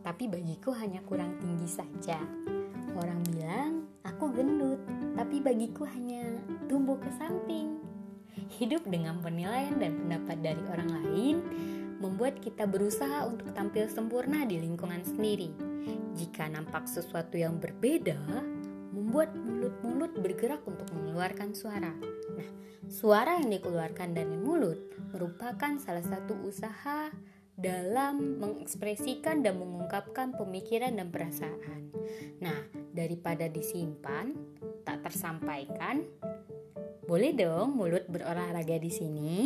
tapi bagiku hanya kurang tinggi saja. Orang bilang aku gendut, tapi bagiku hanya tumbuh ke samping. Hidup dengan penilaian dan pendapat dari orang lain membuat kita berusaha untuk tampil sempurna di lingkungan sendiri. Jika nampak sesuatu yang berbeda, membuat mulut-mulut bergerak untuk mengeluarkan suara. Nah, suara yang dikeluarkan dari mulut merupakan salah satu usaha dalam mengekspresikan dan mengungkapkan pemikiran dan perasaan. Nah, daripada disimpan, tak tersampaikan, boleh dong mulut berolahraga di sini.